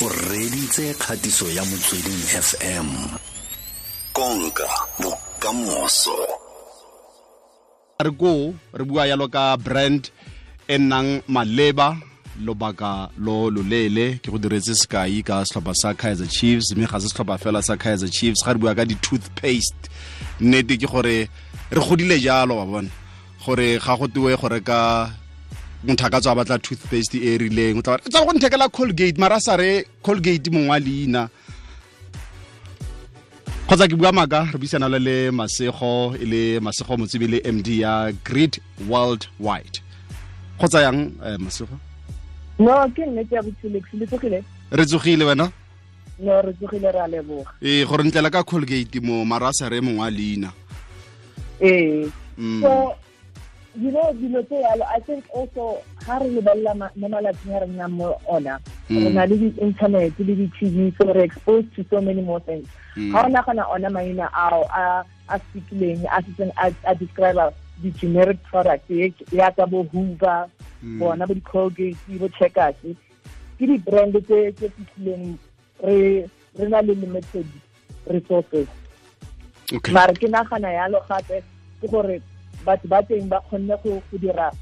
o reditse kgatiso ya motsweding fm konka bokamoso. Re ko re bua yalo ka brand e nnang maleba lobaka lo loleele ke go diretse sekai ka setlhopha sa kaizer chiefs mme ga se setlhopha fela sa kaizer chiefs. Ga re bua ka di-toothpaste nnete ke gore re godile jalo wa bone gore ga go tewe go ka motho a batla toothpaste e e rileng. O tla tsa go nthekela colgate mara sa re colgate mongwa wa leina. Kgotsa ke bua maka re buisana le le masego e le masego motsebe le md ya great world wide. Kgotsa yang um, masego? No ke nne ke ya botselex le tsogile re tsogile wena? No re tsogile re a leboga. Ee gore ntlela ka colgate mo mara sa re mongwa wa leina. Ee. Mm. so you know dilo tse yalo i think also ga re lebelela mo malatsing a re nnang mo ona. Mm. re na le di-internet le di-tv so re exposed to so many more things. Ga o nagana ona maina ao a speakileng a setseng a describe di-generic product yaka bo hoover Mm. bona bo di-colgate bo checkers. Ke di-brand tse tse fitlhileng re na le limited resources. Okay. Mare ke nagana yalo gape ke gore batho ba teng ba kgonne go go dira.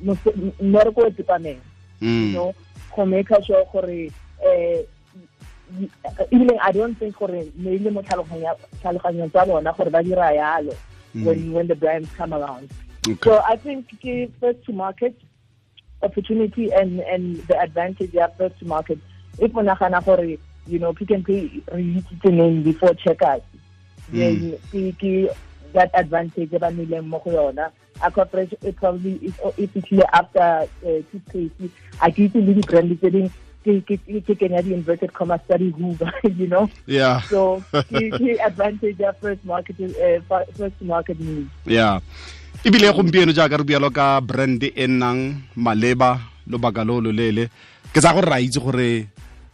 Mmereko o tsepameng hmm. you know go make sure gore eh ebile i don't think gore ne ile mo tlhaloganyong tsa bona gore ba dira yalo hmm. when when the brands come around. Okay. So I think ke first to market opportunity and and the advantage ya first to market. If o nagana gore you know Pick n Pay re itsitse name before checkers, hmm. then ke ke that advantage e ba nnileng mo go yona. A corporation it probably is if it's after uh, toothpaste. A ke itse le di-brand tse ding ke ke ke kenya di-inverted commas tsa di-hoover, you know. yeah So ke advantage ya first market uh, first market news. yeah ebile gompieno jaaka re bualo ka brand e nnang maleba lobaka lo loleele ke tsa gore ra itse gore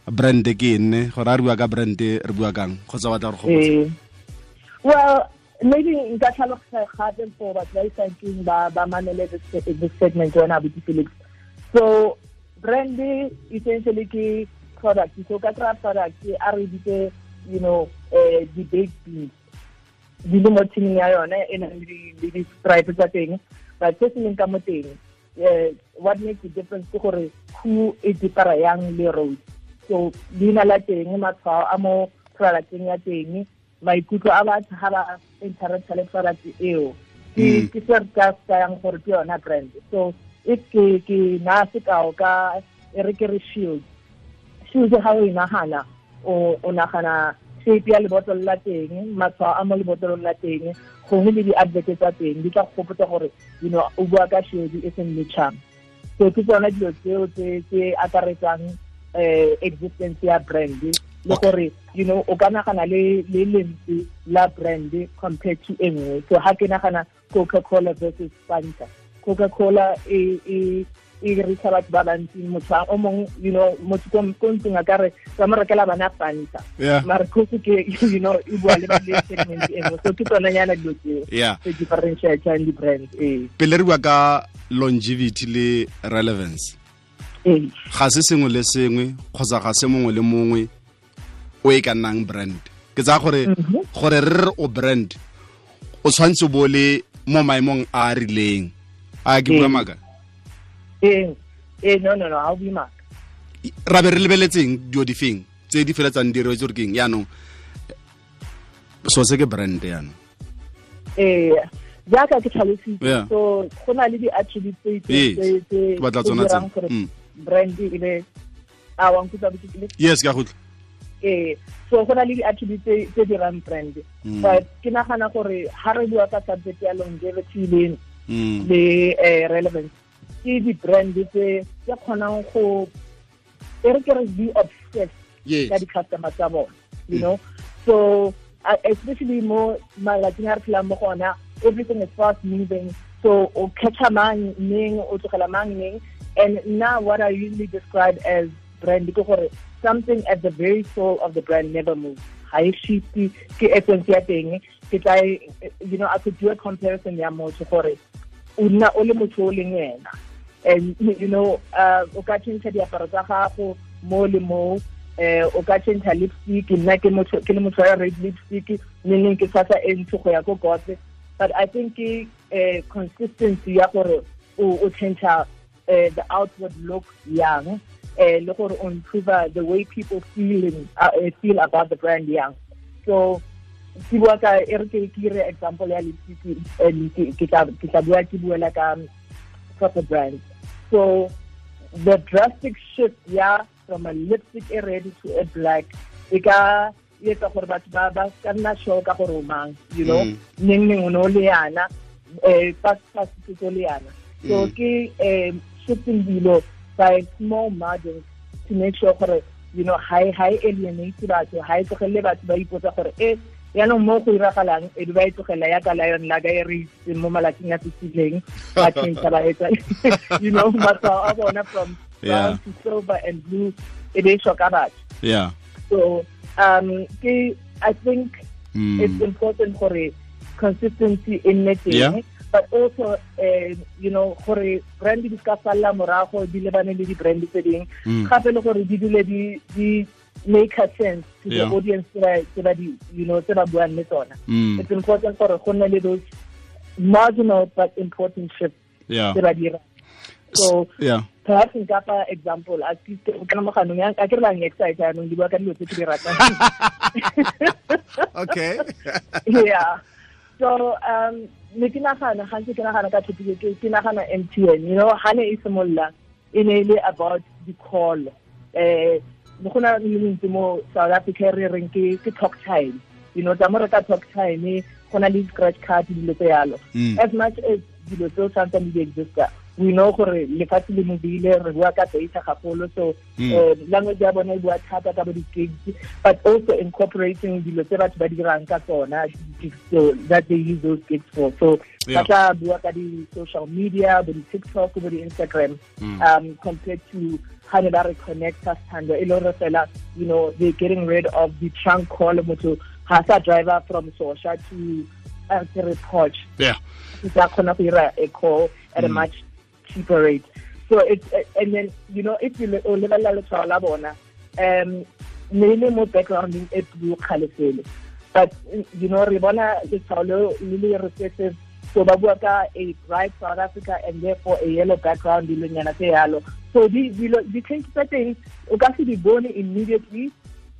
brand ke enne gore a re bua ka brand re bua kang kgotsa batla gore gopotsa Eh, well, maybe nka tlhaloga gape for batho ba isakeng ba mamele this segment yona abuti Felix. So brand essentially ke product so ka kry product a re bitse you know eh di baked beans di le mo thining ya yone e nang le di- le di-stripe tsa teng but se se leng ka mo teng eh, what makes the difference ke gore who e dipara yang le road so leina la teng matshwao a mo producteng ya teng maikutlo a batho ga ba interacta le product eo. Mm. ke ke se re ka se gore ke yona brand. So if ke ke na sekao ka e re ke re shield. Shield ga o inagana o o nagana shape ya lebotolo la teng matshwao a mo lebotolong la teng gongwe le di-advert tsa teng di tla go gopotsa gore you know o bua ka shield e seng charm so ke tsona dilo tseo tse akaretsang eh existence ya brand le gore you know o ka nagana le le lentse la brand compared to e nngwe. So ha ke nagana coca-cola versus fanta. Coca-cola e e e recha batho ba bantsi. Motho o mongwe you know motho ko ntlong a ka re ka mo rekela bana fanta. Mare kose ke you know e bua le le segment e nngwe. So ke tsona nyana dilo tseo di tse differentiatang di-brand e. Pele re bua ka longevity le relevance. Ee. Ga se sengwe le sengwe kgotsa ga se mongwe le mongwe o e ka nnang brand. Ke tsaya gore gore re re o brand o tshwanetse bo le mo maemong a a rileng. A ke bua maka ee ee no no no ha o buimaka ra be re lebeletseng dio difeng tse di feletsang di retse gore keng yaanong so se ke brand yaanong. Ee jaaka ke tlhalositse so go na le di-attribute tse tse- tse batla tsona gore Mm. brand e le a wankutsa yes ka gotlhe ee so go na le di-attributes tse- tse dirang brand. Mm. but ke nagana gore ha re bua ka subject ya longevity le Mm. le eh, relevance ke di-brand tse tse kgonang go e re ke re be obsessed ka di-customer tsa bona you know? So especially mo malatsing a re phelang mo gona everything is fast moving. So o catcha mang neng o tlogela mang neng? And now what i usually describe as brand gore something at the very soul of the brand never moves. Ga e shifte ke essence ya teng. Ke tla you know i could do a comparison ya motho gore o nna o le motho o leng and you know uh o ka tšhentšha diaparo tsa gago mo le mo eh o ka change lipstick nna ke motho ke le motho ya red lipstick meaning ke tshwasa e ntsho go ya but i think ke eh consistency ya gore o change the outward look young eh le gore o improve the way people feel uh, feel about the brand young so ke bua ka e re ke ke re example ya lipstick and ke tla bua ke buela ka proper brand. So the drastic shift ya from a lipstick e ready to a black e ka etsa gore batho ba ba ka nna sure ka gore o mang you know? Neng neng o ne o le yana um fast fast o le yana. So ke um shifting dilo by small margins to make sure gore you know high high alienate batho ha e tlogelele batho ba ipotsa gore e yaanong mo go iragalang e ba e tlogela ya ka lion la ka e re itseng mo malatsing a fetileng ba change ba etsa you know matshwao a bona from brown to silver and blue e be e shoka batho yeah so um ke i think Mm. it's important gore consistency in nne teng Yeah. But also uh, you know gore brand di ska falla morago di lebane le di brand tse ding. Mm. gape le gore di dule di di make a sense to Yeah. the audience tse ba tse ba di you know tse ba buang le tsona. Mm. it's important gore go nne le those marginal but important shifts yeah. tse ba dirang so yeah. perhaps nka fa example least o kana moganong a ke re bang excite yaanong di bua ka dilo tse ke di ratang. Okay. Yeah. So um ne ke nagana gantsi ke nagana ka topic ke nagana MTN you know ha ne e simolola e ne e le about the call eh mo gona le ntse mo South Africa re reng ke talk time. You know tsa mo re ka talk time go na le scratch card dilo tse yalo. Mm. as much as dilo tseo santsane di exista we know gore lefatshe le mobile re bua ka data gagolo so Mm. um language ya bona e bua thata ka bo di-gigs but also incorporating dilo tse batho ba di dirang ka tsona so that they use those gigs for so ba tla bua ka di-social media bo di-tiktok bo di-instagram Mm. um compared to how ne ba re connecta stando e le gore fela you know they're getting rid of the trunk call motho ga sa driver from sosha to uh, to report yeah tla kgona go ira a call at a Mm. much cheaper rate. So it's and then you know if you o lebelela letshwao la bona um ne le mo backgrounding e blue but you know re bona letshwao le le recessive so ba bua a bright south africa and therefore a yellow background dilonyana tse yalo. So di-change tsa teng o ka se di bone immediately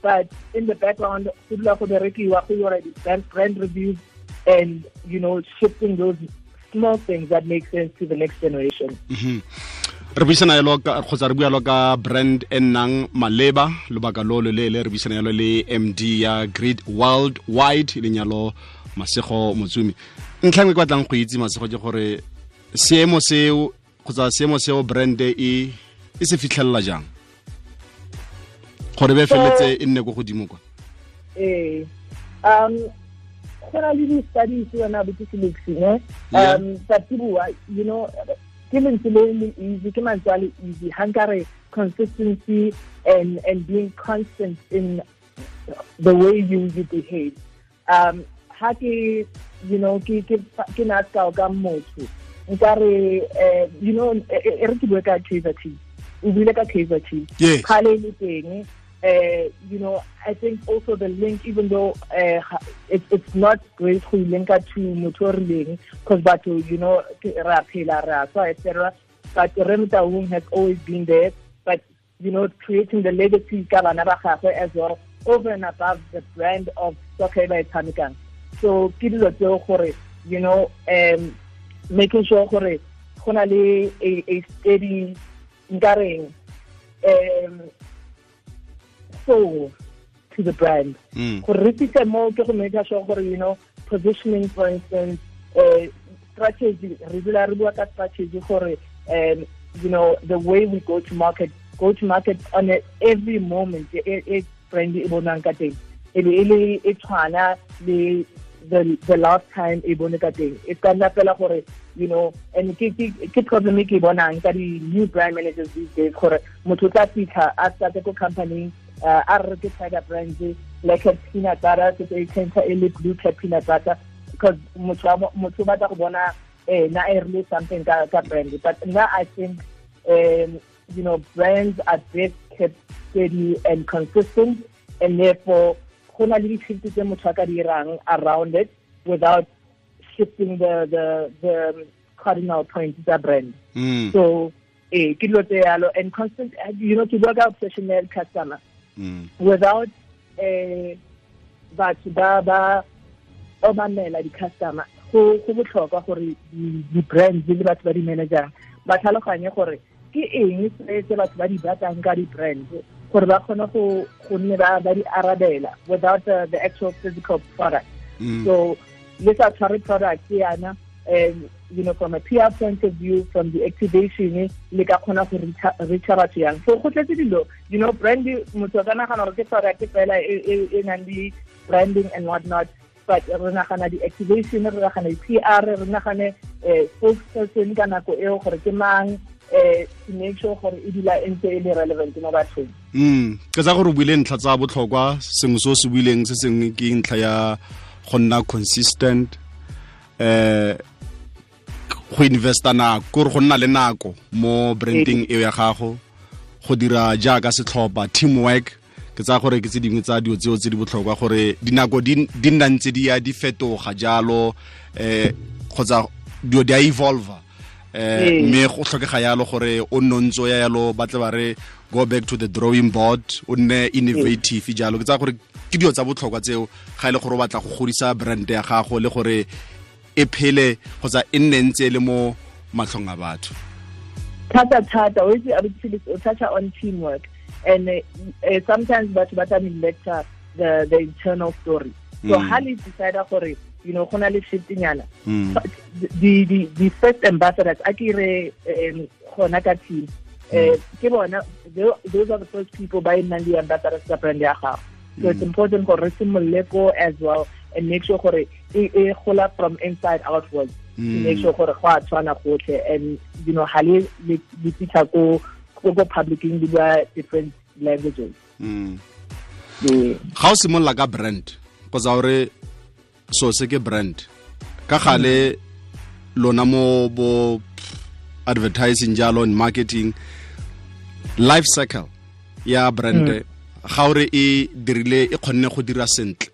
but in the background go dula go berekiwa go yora di-brand brand reviews and you know shifting those small things that make sense to the next generation. Re buisana yalo kgotsa re bua yalo ka brand e nnang maleba lobaka lo lo leele re buisana yalo le md ya grid world wide e leng yalo masego motsumi. Ntlha ngwe ke batlang go itse masego ke gore seemo seo kgotsa seemo seo brand e e se fitlhelela jang? Gore be feletse e nne ko godimo kwa? Eh um go na le di-studies yona bo ke felix ne um but you know ke lentswe le le easy ke mantswe a le easy. Ha nkare consistency and and being constant in the way you you behave. Um ha ke you know ke ke ke na ska ka motho. Nkare eh you know e re ke bua ka Chiefs o buile ka Kaizer Chiefs Yes. kgale e le teng uh, you know, I think also the link, even though uh, it, it's not great to link it to motoring, because but you know, etc. But Remta Wong has always been there. But you know, creating the legacy as well, over and above the brand of soccer by Tamikan. So you know, um, making sure a, a steady um soul to the brand. Mm. gore re fitlhe mo ke go make sure gore you know positioning for instance uh, strategy re dula re bua ka strategy gore um, you know the way we go to market go to market on a, every moment e brand e bonang ka teng. E be e le e tshwana le the the last time e bone ka teng. E ka nna fela gore you know and ke ke ke problem e ke bonang ka di new brand managers these days gore motho o tla fitlha a starte ko company a re ke tiger brands like a peanut butter se tse tshenta e le blue cap peanut butter because motho motho o batla go bona eh na e rile something ka ka brand but now i think um you know brands are best kept steady and consistent and therefore go na le di-shift tse motho a ka di irang around it without shifting the the the cardinal points tsa brand Mm. so eh ke dilo tse yalo and constant you know to work out obsessional customer Mm. Without eh batho ba ba obamela di-customer go go botlhokwa gore di- di-brands le batho ba di-managerang ba tlhaloganye gore ke eng se batho ba di batlang ka di-brands gore ba kgone go nne ba di arabela without the, the actual physical product Mm. so le sa tshware product yana um you know from a PR point of view from the activation le ka kgona go reach- batho yang so go tletse dilo you know brand motho ka nagana gore ke product fela e nang branding and what not but re nagana di-activation re nagana di-PR re nagane eh, spokesperson ka nako eo gore ke mang eh to make sure gore e dula relevant mo bathong Mm. ke tsa gore buile ntlha tsa botlhokwa sengwe se o se buileng se sengwe ke ntlha ya go nna consistent eh go investa nako gore go nna le nako mo branding eo ya gago go dira jaaka setlhopha teamwork. Ke tsa gore ke tse dingwe tsa dio tseo tse di botlhokwa gore dinako di di nna ntse di ya di fetoga jalo um kgotsa dio di a evolva eh Ee. mme go tlhokega yalo gore o nne o ntse ya yalo ba tle ba re go back to the drawing board o nne innovative jalo. Ke tsa gore ke dio tsa botlhokwa tseo ga e le gore o batla go godisa brand ya gago le gore e phele kgotsa e nne ntse e le mo matlhong a batho. Thata thata o itse abuti o toucha on teamwork. And uh, uh, sometimes batho ba tla lecture the the internal story. So Mm. ha le decide gore you know gona le shifting yana Mm. the the the first ambassadors a ke re um, gona ka team eh ke bona those are the first people by e nnang di ambassadors tsa brand ya gago. So it's important gore re simolole ko as well and make sure gore e e gola from inside outwards Mm. make sure gore go a tshwana gotlhe and you know ha le le fitlha ko ko publicing di bua different languages Mm. Ga o simolola ka brand kgotsa gore so se ke brand ka gale lona mo bo advertising jalo and marketing life cycle ya brand ga ore e dirile e kgonne go dira sentle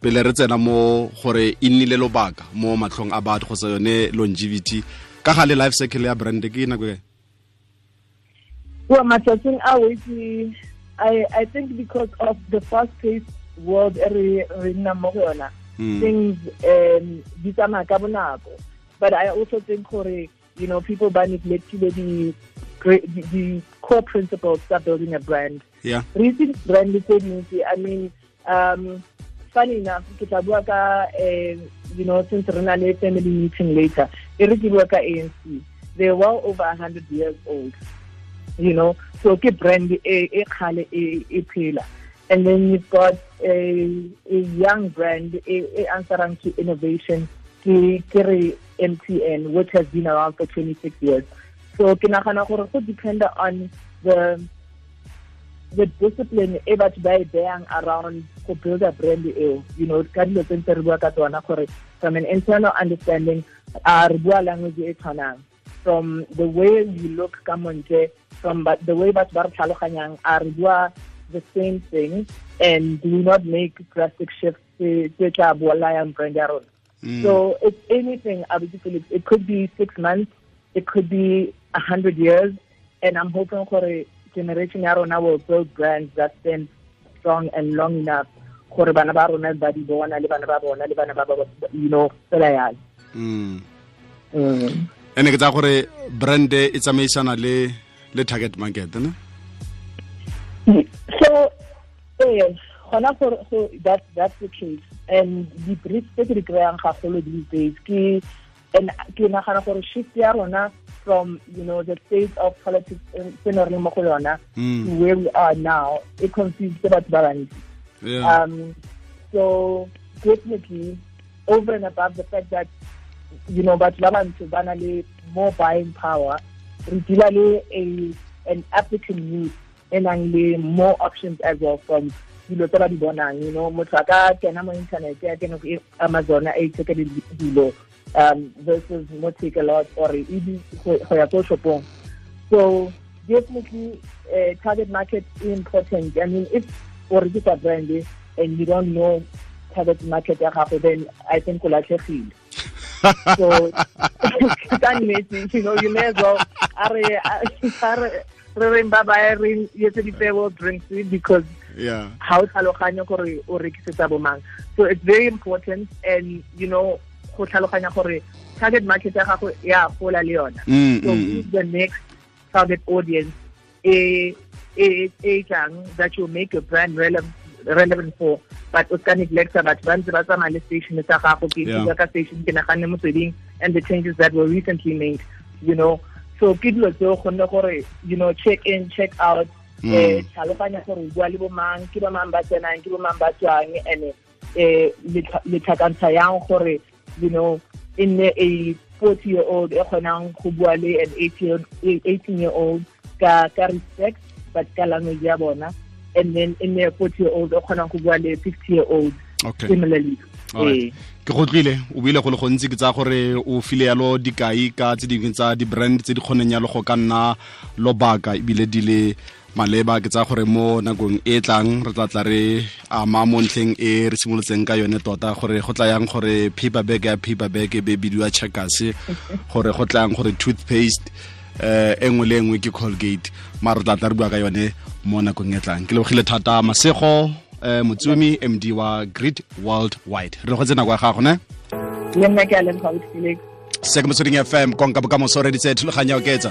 pele re tsena mo gore e nnile lobaka mo matlhong a batho kgotsa yone longevity. Ka ga le life cycle ya brand ke nako e? Well, matsatsing a wetse I I think because of the fast-paced world e re re nnang mo go yona Mm. things um di tsamaya ka bonako. But I also think gore you know people ba neglectile the the, the core principles of building a brand. Yeah. Recent brand i mean um funny enough ke tla bua ka um you know since re na le family meeting later e re ke bua ka anc they're well over 100 years old you know. So ke brand e e kgale e e phela. And then you've got a a young brand e, e answerang to innovation. Ke ke MTN which has been around for 26 years. So ke nagana gore go depend on the the discipline e batho ba e beyang around go build a brand eo you know ka dilo tse ntse re bua ka tsona gore from an internal understanding a re bua language e tshwanang from the way we look ka montle from the way batho ba re tlhaloganyang a re bua the same thing and do not make drastic shifts tse tse tla bolayang brand ya rona Mm. so it's anything Abuti Felix. It could be six months, it could be a hundred years, and I'm hoping for a generation ya rona will build brands that stand strong and long enough gore bana ba rona ba di bona le bana ba bona le bana ba ba you know fela yalo mm. mm. ene ke tsa gore brand e tsamaisana le le target market ne so eh gona for so that that's the case and the briefs tse ke di kry-ang gagolo these days ke and ke nagana gore shift ya rona from you know the state of politics tse ne re mo go yona to where we are now it confused batho ba bantsi. Um so definitely over and above the fact that you know batho ba bantsho ba na le more buying power re le a an African youth e nang le more options as well from dilo tse ba di bonang you know. Motho a ka kena mo internet a kena ko amazon a ithekele dilo um versus Takealot or e go ya so definitely uh, target market is important. I mean, if or it's a brand and you don't know target market then I think o latlhegile. so you know, you may as well a re a re re reng ba baya re yetse dipeo drinks because yeah o tlhaloganya gore o rekisetsa bomang so it's very important and you know go tlhaloganya gore target market ya gago ya gola le yona Mm, so mm, who's the next target audience e e e tlang that you make your brand relevant relevant for but o ska neglecta batho ba ntse ba tsamaya le station sa gago ke yeah. ka station ke naganne motsweding and the changes that were recently made you know so ke dilo tseo gonne gore you know check in check out Mm. eh tlhaloganya gore o bua le bomang ke ba mang ba tsenang ke bo mang ba tswang and eh le tlhakantsha yang gore you know e nne a 40 year old e kgonang go bua le an 18 year old ka ka respect but ka language ya bona. And then e nne a 40 year old e kgonang go bua le 50 year old okay similarly Eh. ke go tlile o buile go le gontsi ke tsa gore o file yalo dikai ka tse dingwe tsa di-brand tse di kgoneng yalo go ka nna lobaka ebile di le maleba ke tsa gore mo nakong e tlang re tla tla re ama mo ntlheng e re simolotseng ka yone tota gore go tla yang gore paper bag ya paper bag e be bidiwa checkers gore go tla yang gore toothpaste eh e nngwe le engwe ke colgate. Ma re tla tla re bua ka yone mo nakong e tlang. Ke lebogile thata masego eh motsumi md wa grid world wide. Re go tsena kwa gago ne? Le nna ke a leboga Felix. se ke motsweding fm konka bokamoso reditse thulaganyo oketsa